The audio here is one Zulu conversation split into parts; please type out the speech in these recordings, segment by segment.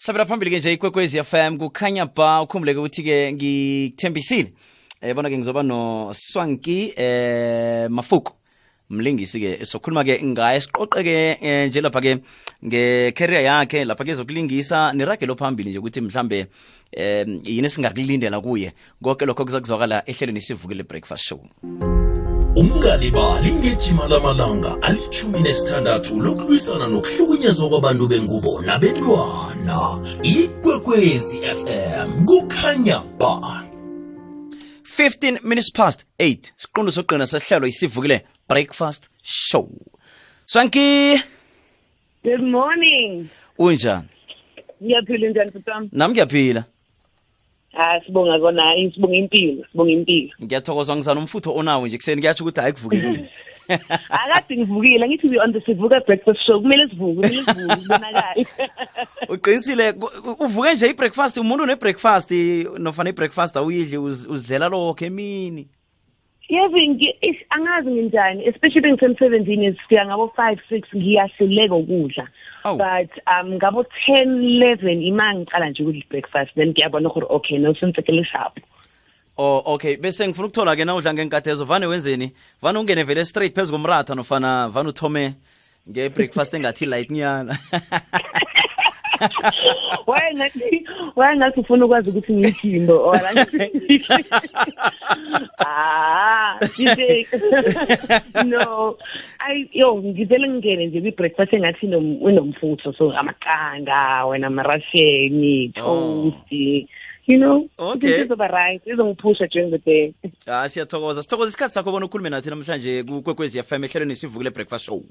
hlabela phambili ke nje ikwekwezi FM kukhanya ba ukhumbuleke ukuthi ke ngithembisile. Eh bona ke ngizoba no Swanki eh Mafuku mlingisi ke sokhuluma ke ngaye. Siqoqe ke eh, nje lapha ke ngecareer yakhe lapha ke zokulingisa niragelo phambili nje ukuthi mhlambe eh yini singakulindela kuye. Konke lokho kuzakuzwakala ehlelweni sivukile breakfast show. Ungalibali ngejima lamalanga alithumi nesithandathu lokulwisana nokuhlukunyezwa kwabantu bengubo nabentwana. Ikwekwezi fm kukhanya ba 15 minutes past 8 siqondo sogqina sehlelo isivukile breakfast show. Swanki Good morning. unjani? Ngiyaphila njani futam nami ngiyaphila Ah sibonga kona sibonga impilo, sibonga impilo. ngiyathokoza ngizana umfutho onawo nje kuseni kuyatsho ukuthi hayi kuvukekile Akade ngivukile ngithi we on the sivuka breakfast show kumele sivuke, kumele sivuke kubonakala. uqinisile ku- uvuke nje i-breakfast umuntu une-breakfast nofana i-breakfast awuyidli uz- uzidlela lokho emini Yazi ngi ish, angazi nginjani especially ngisemsebenzini sifika ngabo 5 6 ngiyahluleka ukudla. Awu. But um ngabo 10 11 ima ngicala nje ukudla breakfast then ngiyabona ukuthi okay no sensekele sharp. oh okay bese ngifuna ukuthola-ke na udla ngenkathezo vane wenzeni vane ungene vele straight phezu komratha nofana vane uthome nge-breakfast engathi light nyana Waye ngathi waye ngathi ufuna ukwazi ukuthi ngiyithimbo ora. Ah, nje no. I yo ngivele ngene nje kwi breakfast engathi nom- unomfutho so amaqanda, wena amarasheni, toast. You know, Okay. It's over right. Izongiphusha during the day. ah siyathokoza sithokoza isikhathi sakho bona ukhulume nathi namhlanje kukwekwezi fm ehlelweni sivukile breakfast show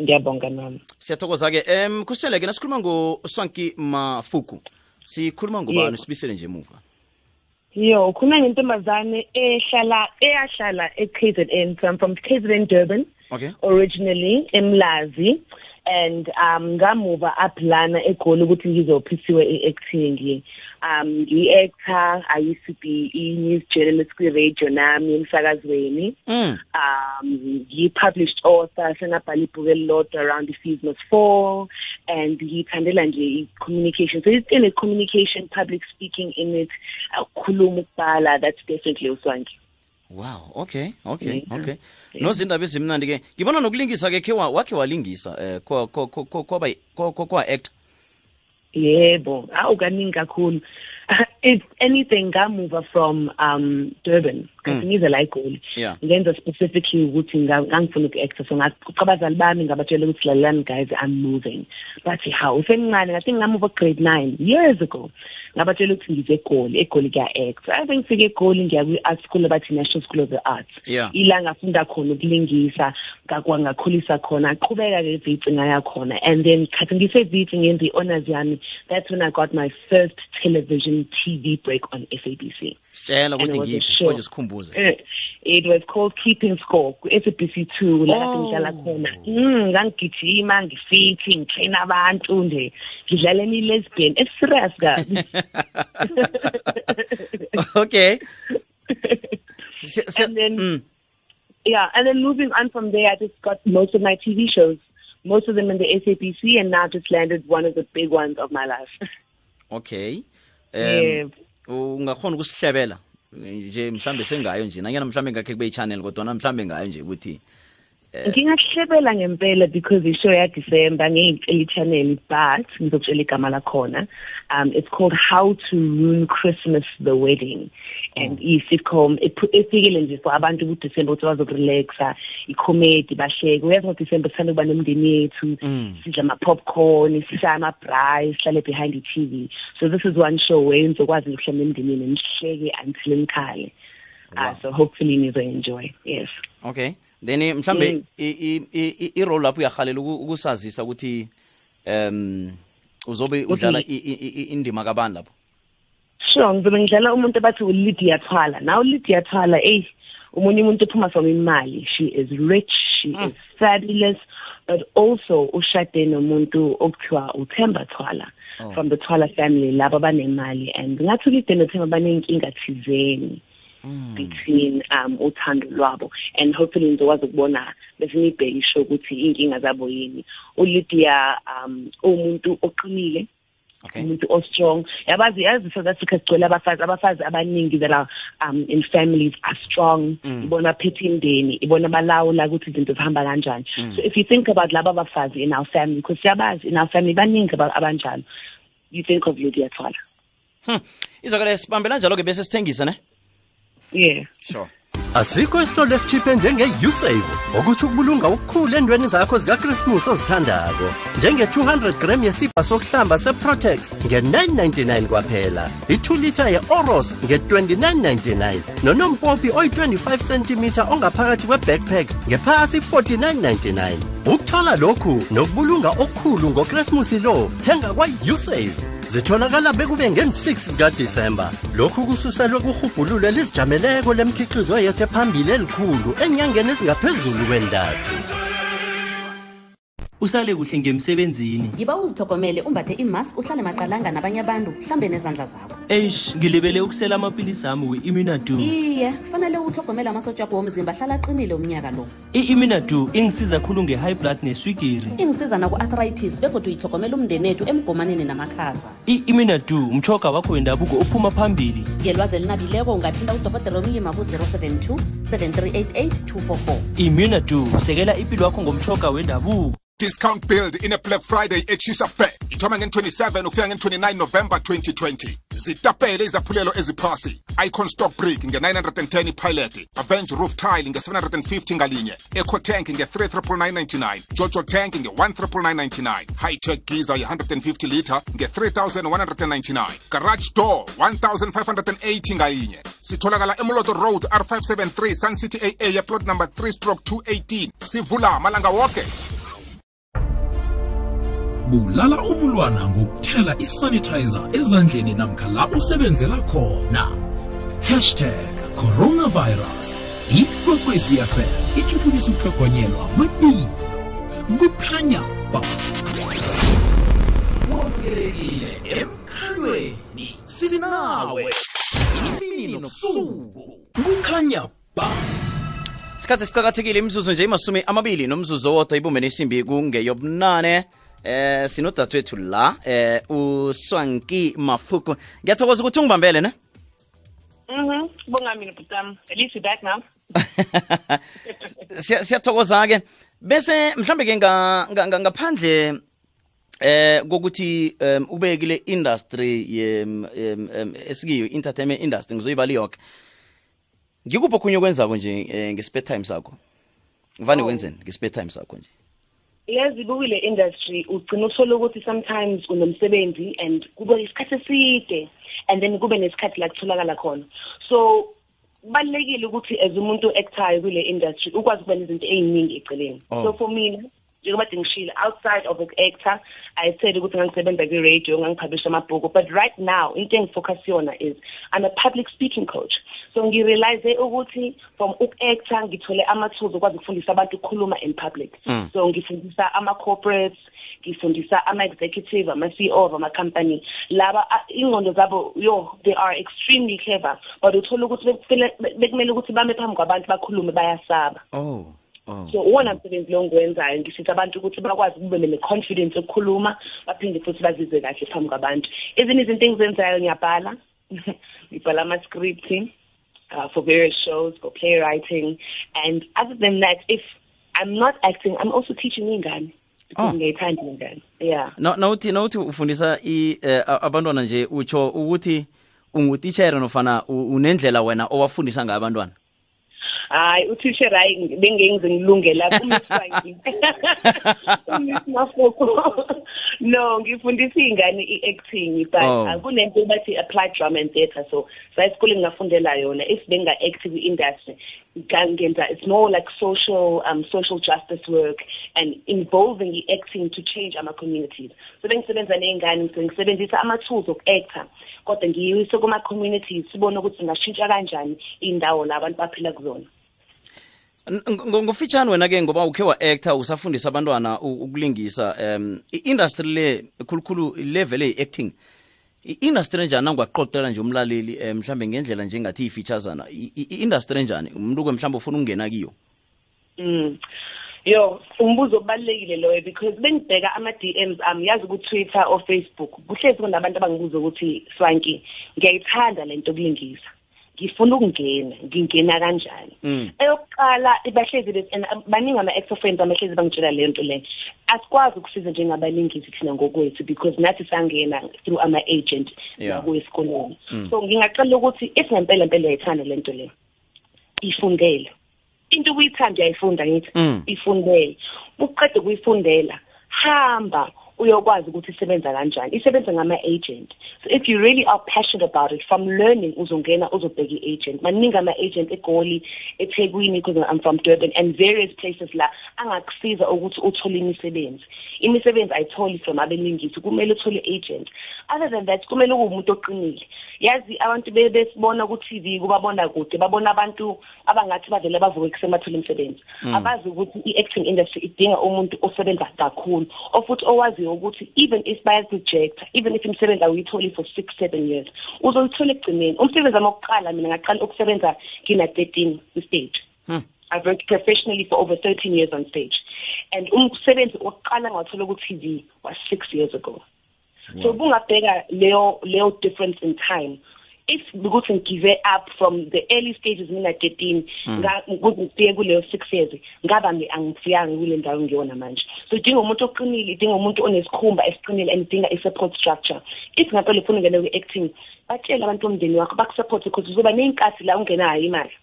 Ngiyabonga nami. siyathokoza-ke um khuseleke nasikhuluma ngoswanki mafuku sikhuluma ngobani Yebo. sibisele nje emuva Yo, khona ngentombazane ehlala eyahlala e-KZN. So I'm from KZN Durban. okay originally emlazi and um ngamuva aplana egoli ukuthi ngizophisiwe e-acting um ngi-actor i used to be i-news journalist kwi-radio nami emsakazweni. Mm. um ngi-published author sengabhala ibhuku elilodwa around must four and ngiyithandela nje i-communication. So it's in a communication public speaking in it ukukhuluma ukubhala that's definitely uswangi wow okay okay Yeah. okay. Nozindaba ezimnandi-ke ngibona nokulingisa-ke khe wakhe walingisa um kwa- kwa- kwa- kwa- kwa, kwa- kwa- kwa-actor Yebo, awu kaningi kakhulu. If anything ngamuva from um Durban, kasi ngize la. Yeah. Ngenza specifically ukuthi nga- ngangifuna uku-actor so ngabazali bami ngabatshela ukuthi lalelani guys I'm moving. Bathi how usemncane ngathi ngamuva grade 9 years ago. Ngabatshela ukuthi ngize eGoli, eGoli kuya act. I think ngifike eGoli ngiya kwi art school abathi National School of the Arts. Yeah. ila ngafunda khona ukulingisa ngakwa ngakhulisa khona aqhubeka ke vici ngaya khona and then khathi ngisevici ngenza i-honors yami that's when i got my first television tv break on sabc sitshela And ukuthi it was a ngiphi sikhumbuze. Eh, it was called keeping score ku-sabc two la kade Oh. ngihlala khona. Mm ngangigijima ngifithi ngitraina abantu nje. Ngidlala emi-lesbian. Eserious kabi okay. And then- mm. yeah, and then moving on from there, I just got most of my TV shows, most of them in the SAPC, and now just landed one of the big ones of my life. okay. Yeah. Ungakhona ukusihlebela nje mhlambe sengayo nje nanyana mhlambe ngakhe kube i-channel kodwana mhlambe ngayo nje ukuthi Ngingakuhlebela ngempela because ishow ya December ngiyicela i-channel but ngizokutshela igama lakhona. Um it's called How to Ruin Christmas the Wedding. And i-sitcom iphu- ifikile nje for abantu ku December ukuthi bazokurelaxa, i-comedy bahleke. Uyazi ngo December sithanda kuba nemindeni yethu, sidla ama popcorn, sishaya ama braai, sihlale behind the TV. So this is one show where nizokwazi ukuhlala nemndenini nihleke until nikhale. Uh, so hopefully nizo enjoy. Yes. okay then eh, mhlambe Mm. i- i- i- i- i-role lapho uyahalela uku- ukusazisa ukuthi um uzobe udlala i- i- i- indima kabani lapho Sure, ngizobe ngidlala umuntu abathi uLydia Thwala. Now Lydia Thwala, eh, umunye umuntu uphuma from imali. She is rich, she is fabulous, but also ushade nomuntu okuthiwa uThemba Thwala Oh. from the Thwala family laba banemali and ngathi uLydia noThemba banenkinga thizeni. between um uthando lwabo and hopefully ngizokwazi ukubona bese ngibheke isho ukuthi inkinga zabo yini uLydia um umuntu oqinile Okay. umuntu o-strong. Yabazi yazi south africa sigcwele abafazi abafazi abaningi that are um in families are strong. Ibona phethe imndeni ibona balawula ukuthi izinto zihamba kanjani. So if you think about laba abafazi in our family because siyabazi in our family baningi aba- abanjalo. You think of lydia twala Hmm. izokele sibambela njalo-ke bese sithengise ne? Yeah. Sure. Asikho isitolo esichiphe njenge-usave okutsho ukubulunga ukukhulu endweni zakho zikakrismus ozithandako. Njenge-200 gram yesibha sokuhlamba seprotex nge-999 kwaphela. I-2 liter ye-oros nge-2999 nonompompi oyi-25 cm ongaphakathi kwe-backpack ngephasi 4999 ukuthola lokhu nokubulunga okukhulu ngokrismusi lo thenga kwa-usave. Zitholakala bekube ngen-6 zikadisemba lokhu kususelwe kurhubhululo elizijameleko lemkhiqizo yethu ephambili elikhulu enyangeni ezingaphezulu kwendathu usale kuhle ngemsebenzini. Yiba uzithokomele umbathe imask uhlale maqalanga nabanye abantu mhlambe nezandla zakho eish ngilibele ukusela amapilisi ami we-iminadu iye kufanele uhlogomele amasotsha akho womzimba hlala aqinile umnyaka lo. I-iminadu ingisiza khulu nge-high blood neswigiri. Ingisiza naku-arthritis begodwa uyithogomela umndeni ethu emgomaneni namakhaza. I-iminadu mchoga wakho wendabuko uphuma phambili. Ngelwazi elinabileko ungathinda udokotela omnyima ku-072 7388 244 iminadu sekela ipilo yakho ngomchoga wendabuko discount build in a black friday echisa bay ithoma ngen-27 ukufika ngen-29 november 2020 zitapele izaphulelo eziphasi. Icon stock brick nge-910 pilot. Avenge roof tile nge-750 ngalinye. Eco tank nge-3999 jojo tank nge-19999 high tech giza ye-150 liter nge-3199 garage door 1580 ngayinye sitholakala emoloto road r573 sun city aa yeplot number 3 stroke 218 sivula malanga woke bulala ubulwana ngokuthela isanitizer ezandleni namkha la usebenzela khona. Hashtag coronavirus. Ikwekwezi fm ithuthukisa ukuhlogonyelwa kwempilo kukhanya ba wamukelekile emkhalweni sinawe. Imini nobusuku. Kukhanya ba isikhathi siqakathekile imizuzu nje imasumi amabili nomzuzu owodwa ibume nesimbi kungeyobunane eh sinodadewethu la eh uswanki mafuku ngiyathokoza ukuthi ungibambele ne Mhm. Bonga mina butam. Back now. Siya- siyathokoza ke bese mhlambe ke nga- nga- nga- ngaphandle eh kokuthi ubekile industry ye esikiyo entertainment industry ngizoyibali yonke ngikuphi okhunye okwenzako nje ngespare nge-spare time sakho Vani wenzeni nge-spare time sakho nje yazi kule industry ugcina uthole ukuthi sometimes unomsebenzi and kube isikhathi eside and then kube nesikhathi la kutholakala khona. So kubalulekile ukuthi as umuntu actayo kule industry ukwazi ukuba nezinto ey'ningi eceleni. Oh. so for mina njengoba ngishilo outside of actor i said ukuthi ngangisebenza kwi-radio ngangiphablisha amabhuku but right now into engifocus yona is i'm a public speaking coach so ngirealize ukuthi from uku-actor ngithole ama-tools okwazi ukufundisa abantu ukukhuluma in public. Mm. so ngifundisa ama-corporates ngifundisa ama-executive ama-ceo of ama-company. Laba a- ingqondo zabo yo they are extremely clever but uthola ukuthi bekufele- be- bekumele ukuthi bame phambi kwabantu bakhulume bayasaba. Oh oh. So uwona msebenzi lo ngiwenzayo ngisiza abantu ukuthi bakwazi kube ne-confidence yokukhuluma baphinde futhi bazizwe kahle phambi kwabantu. Ezinye izinto engizenzayo ngiyabhala ngibhala ama-script. Uh, for various shows for playwriting. And other than that if i'm not acting i'm also teaching iy'ngane Oh. yeah. Nawuthi nawuthi ufundisa i eh, abantwana nje utsho ukuthi ungutitshere nofana unendlela wena owafundisa ngayo abantwana hayi uthisher hayi bengengize ngilunge lapho umiswangi umiss mafoko. No ngifundisa iy'ngane i-acting but Oh. kunento bathi applied drama and theatre so sayisikoleni ngafundela yona. If benga-active kwi-industry ngenza it's more like social um social justice work and involving i-acting to change ama-communities. So bengisebenza ney'ngane so ngisebenzisa ama-tools oku-actor kodwa ngiyise kuma-communities sibone ukuthi singashintsha kanjani iy'ndawo la abantu baphila kuzona ngofitshane wena-ke ngoba ukhe wa-actor usafundisa abantwana u- ukulingisa um i-industry le khulukhulu level eyi-acting i-industry enjani? Nangwaqoqela nje umlaleli um mhlambe ngendlela njengathi iyi-featuresana i-industry enjani? Umuntu ke mhlawumbe ufuna ukungena kiyo? Mm. yo umbuzo obalekile loyo because bengibheka ama DMs ami yazi ku Twitter or Facebook kuhlezi kunabantu abangibuza ukuthi Swanki ngiyayithanda lento kulingisa ngifuna ukungena ngingena kanjani Mm. eyokuqala bahlezi bese and baningi ama ex friends abahlezi bangitshela leyo nto leyo asikwazi ukusiza njengabalingisi thina ngokwethu because nathi sangena through ama agent Yeah. nakwesikoleni so ngingacela ukuthi if ngempela mpela uyayithanda lento leyo ifundele into ukuyithanda uyayifunda ngithi Mm. ifundele uqede ukuyifundela hamba uyokwazi ukuthi isebenza kanjani. Isebenza ngama-agent. So if you really are passionate about it from learning uzongena uzobheka i-agent. Maningi ama-agent egoli ethekwini because i'm from durban and various places la angakusiza ukuthi uthole imisebenzi. Imisebenzi ayitholi from abeningisi kumele uthole agent other than that kumele ube umuntu oqinile. Yazi abantu be- besibona ku-tv kubabona kude babona abantu abangathi bavele bavuke kusemathole imisebenzi. Abazi ukuthi i-acting industry idinga umuntu osebenza kakhulu ofuthi owaziyo ukuthi even if bayakujecta even if imisebenzi awuyitholi for six seven years uzoyithola ekugcineni umsebenzi wami wokuqala mina ngaqala ukusebenza ngina-thirteen kwi-stage hmm. I've worked professionally for over 13 years on stage. And umsebenzi wokuqala ngawathola ku-TV was six years ago. So bungabheka leyo leyo difference in time. If ukuthi ngive up from the early stages mina 13 nga ukuthi ngifike kuleyo 6 years ngaba ngi angifiyanga kule ndawo ngiyona manje. So idinga umuntu oqinile, idinga umuntu onesikhumba esiqinile and idinga i-support structure. If ngapela ufuna ungena kwi-acting, batshela abantu bomndeni wakho bakusupport because uzoba ney'nkathi la ungenayo imali.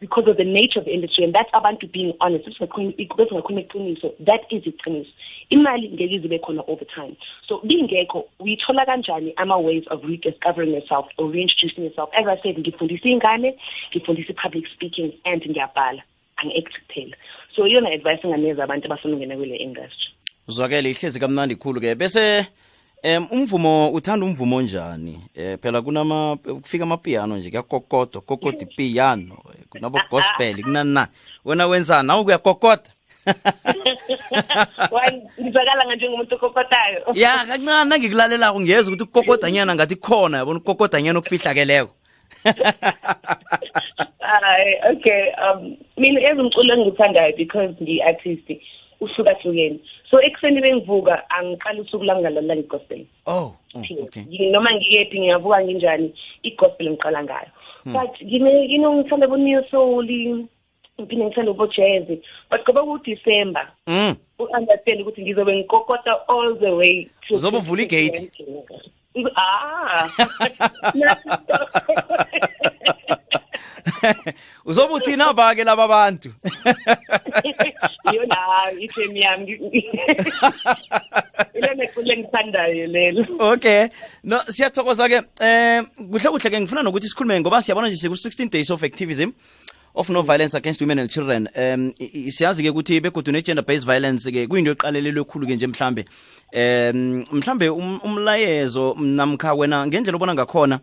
Because of the nature of the industry and that's abantu being honest. Besingakhuluma iqiniso that is iqiniso imali ngeke ize ibe khona all the time so bingekho uyithola kanjani ama-ways of rediscovering yourself or reintroducing yourself? As i said ngifundisa iy'ngane ngifundisa i-public speaking and ngiyabhala. Angi-act kuphela so iyona advice enganikeza abantu abafuna ukungena kule industry. Uzwakele ihlezi kamnandi khulu ke bese um umvumo uthanda umvumo njani eh phela kunama kufika amapiano nje kuyakokoda kokoti piano. Kuna kunabo gospel kunani na? Wena wenzani nawe kuyakokoda Why, ngizakala nga njengomuntu okokotayo. Ya kancane nangikulalelako ngiyeza ukuthi ukukokodanyana ngathi khona yabona ukukokodanyana okufihlakeleko. Hayi okay um mina ezumculo engithandayo because ngi-artist uhlukahlukene so ekuseni bengivuka angiqala usuku lami ngalalela ngegospel. Oh oh, okay. Ngi- noma ngikephi ngiyavuka nginjani i-gospel ngiqala ngayo. But ngine you know ngithanda bo-new soul ngiphinde ngithanda bo-jazz but ngoba kuDecember mm u-understand ukuthi ngizobe ngikokota all the way to Uzobe uvula igate? ah. uzobe uthini ba-ke laba abantu yona ithemi yami. Ile culo engithandayo lelo. Okay. No siyathokoza-ke um kuhle kuhle ke ngifuna nokuthi sikhulume ngoba siyabona nje siku-16 days of activism of no violence against women and children. Um siyazi-ke ukuthi begodu ne-gender based violence-ke kuyinto eqalelelwe khulu-ke nje mhlambe. Um mhlambe um- umlayezo namkha wena ngendlela obona ngakhona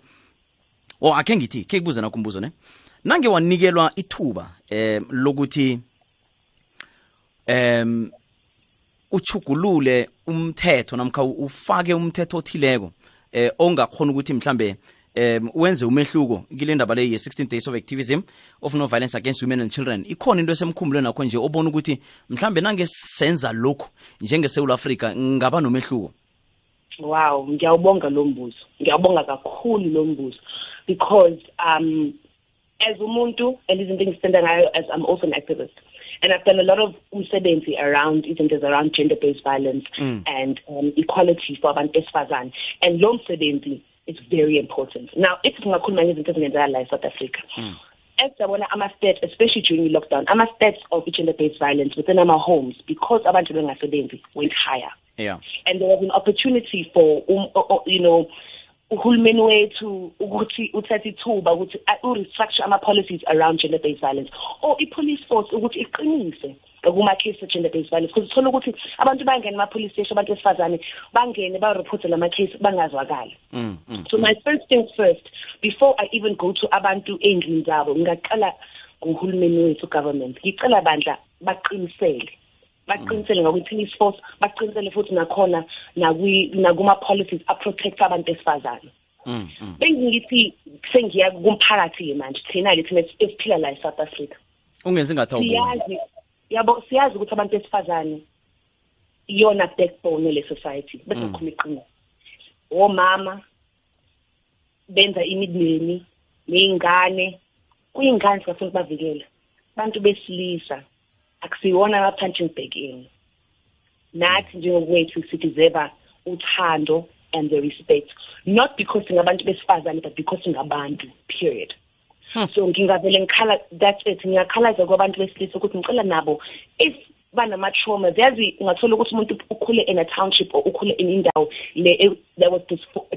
o akhe ngithi khe kubuze nakho umbuzo ne nange wanikelwa ithuba um lokuthi um uchugulule umthetho namkha ufake umthetho othileko eh ongakhona ukuthi mhlambe um wenze umehluko kile ndaba le ye-16 days of activism of no violence against women and children. Ikhona into esemkhumbulweni nakho nje obona ukuthi mhlambe nange senza lokhu njengesewula afrika ngaba nomehluko? Wow ngiyawubonga lo mbuzo. Ngiyawubonga kakhulu lo mbuzo. Because um as umuntu and izinto engisenda ngayo as I'm also an activist. And I've done a lot of umsebenzi around izinto around gender based violence and um, equality for abantu besifazane. And lo msebenzi is very important. Now if singakhuluma ngezinto ezingenzeka la eSouth Africa esiyabona ama-stats especially during the lockdown, i-lockdown ama-stats of gender based violence within our homes because abantu bengasebenzi went higher. Yeah. And there was an opportunity for um, o- you know uhulumeni wethu ukuthi uthathe ithuba ukuthi a- u-restructure ama-policies around gender based violence or i-police force ukuthi iqinise kuma-case of-gender based violence. Because uthola ukuthi abantu bangene ema-police station abantu besifazane bangene bareporte lama-case bangazwakali. Mm, mm. so my first things first before i even go to abantu ey'ndlini zabo ngingaqala nguhulumeni wethu government. Ngicela bandla baqinisele. Baqinisele ngakwi-police force baqinisele futhi nakhona nakwi- nakuma-policies aprotect abantu besifazane. Mm, mm. bengithi sengiya kumphakathi-ke manje thina-ke thina esiphila la e-south africa. Ungenzi ngathi awuboni? Siyazi yabo siyazi ukuthi abantu besifazane iyona backbone le society bese kukhona iqiniso. Omama benza imideni neingane kuyingane singafuna ukubavikela abantu besilisa akusiwona ama punching bag in nathi njengokwethu sitizeva uthando and the respect. Not because singabantu besifazane but because singabantu period. Hmm. So ngingavele ngikhala that's it. Ngiyakhalaza kwabantu besilisa ukuthi ngicela nabo if banama-trauma yazi ungathola ukuthi umuntu ukhule in a township or ukhule in indawo le there was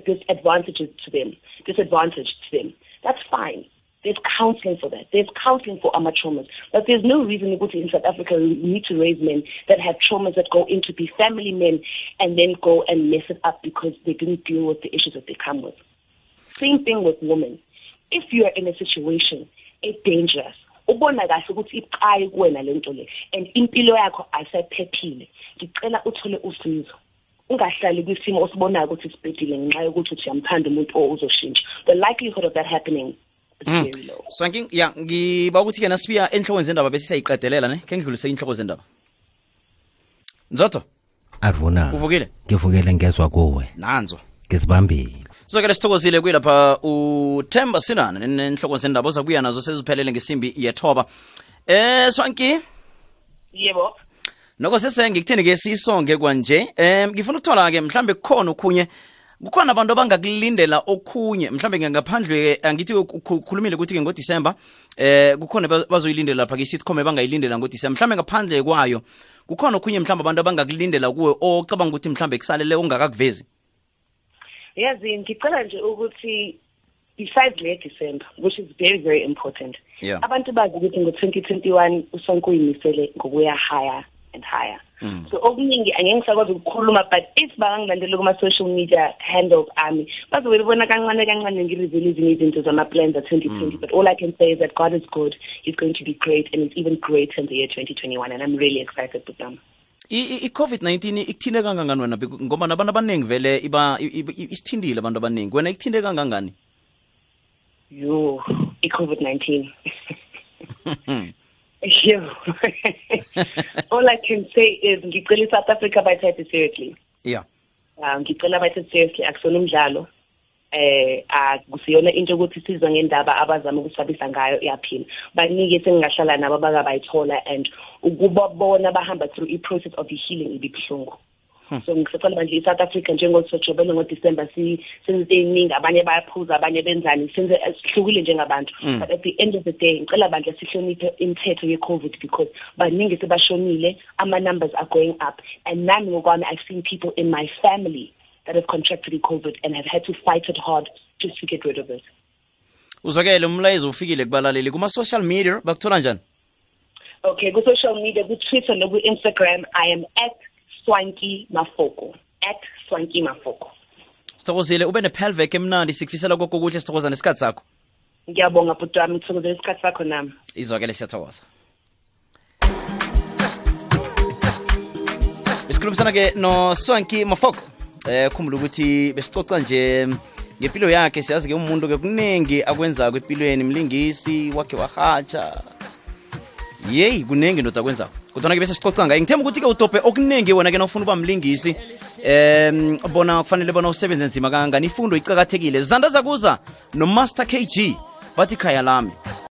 disadvantages to them disadvantage to them. That's fine there's counseling for that. There's counseling for our traumas. But there's no reason in south africa we need to raise men that have traumas that go into be family men and then go and mess it up because they didn't deal with the issues that they come with. Same thing with women. If you are in a situation it's dangerous le and impilo the likelihood of that happening low swanki ya ngiba ukuthi-ke nasibuya enhlokweni zendaba bese siyayiqedelela ne? Khe ngidlulise inhloko zendaba. Nzotho? Advuna uvukile? ngivukele ngezwa kuwe. Nanzo. Ngizibambile. Sokele sithokozile kuyilapha uthemba sinana nenhloko zendaba ozakubuya nazo seziphelele ngesimbi yethoba. Eh swanki yebo. Noko sese ngikutheni-ke siyisonge kwanje? Um ngifuna ukuthola-ke mhlambe kukhona okhunye kukhona abantu abangakulindela okhunye mhlambe ngaphandle angithi ukhulumile ukuthi-ke ngodisemba eh kukhona ba- bazoyilindela lapha ke-sitcom bangayilindela ngodisemba. Mhlambe ngaphandle kwayo kukhona okhunye mhlambe abantu abangakulindela kuwe ocabanga ukuthi mhlambe kusalele ongakakuvezi? Yazi ngicela nje ukuthi besides le December which is very very important Yeah. abantu bazi ukuthi ngo-2021 usonke uyimisele ngokuya higher. And higher hmm. so okuningi angeke ngisakwazi ukukhuluma but if bangangilandela kuma-social media handles ami bazobe bebona kancane kancane ngirivele ezinye izinto zama-plans a-2020 hmm. but all i can say is that god is good. He's going to be great and it's even greater in the year 2021 and i'm really excited with them I- i- i-covid-19 ikuthinte kangangani wena? Ngoba nabantu abaningi vele iba isithindile abantu abaningi. Wena ikuthinte kangangani? Yo i-covid-19 Yo. all i can say is ngicela i-south africa bayithathe seriously. Ya um ngicela bayithathe seriously akusona umdlalo. Eh akusiyona into ukuthi sizwe ngendaba abazama ukusabisa ngayo iyaphila baningi sengingahlala nabo abakabayithola and ukubabona bahamba through i-process of healing ibibuhlungu Hmm. so ngisacela manje i-south africa njengosojobelo ngodisemba senze ey'ningi abanye bayaphuza abanye benzani senze sihlukile njengabantu. Hmm. But at the end of the day ngicela bandla sihloniphe imithetho ye-covid because baningi sebashonile ama-numbers are going up. And nami ngokwami i've seen people in my family that have contracted i-covid and have had to fight it hard just to get rid of it. Uzwakele umlayezo ufikile kubalaleli. Kuma-social media bakuthola njani? Okay ku-social media ku-twitter noku-instagram i am at swanky mafoko at swanky mafoko. Sithokozile ube nepelvek emnandi sikufisela koko kuhle sithokoza nesikhathi sakho. Ngiyabonga bhuti wami ngithokozela isikhathi sakho nami. Izwakele siyathokoza. Besikhulumisana-ke noswanki mafoko eh khumbula ukuthi besicoca nje ngempilo yakhe siyazi-ke umuntu-ke kuningi akwenzako empilweni mlingisi wakhe wahatsha yeyi kuningi ndoda akwenzako kodwana-ke bese sicoca ngaye ngithemba ukuthi-ke udobhe okuningi wena-ke nawufuna uba mlingisi um bona kufanele bona usebenze nzima kangangani? Ifundo icakathekile zanda zakuza nomaster kg bathi khaya lami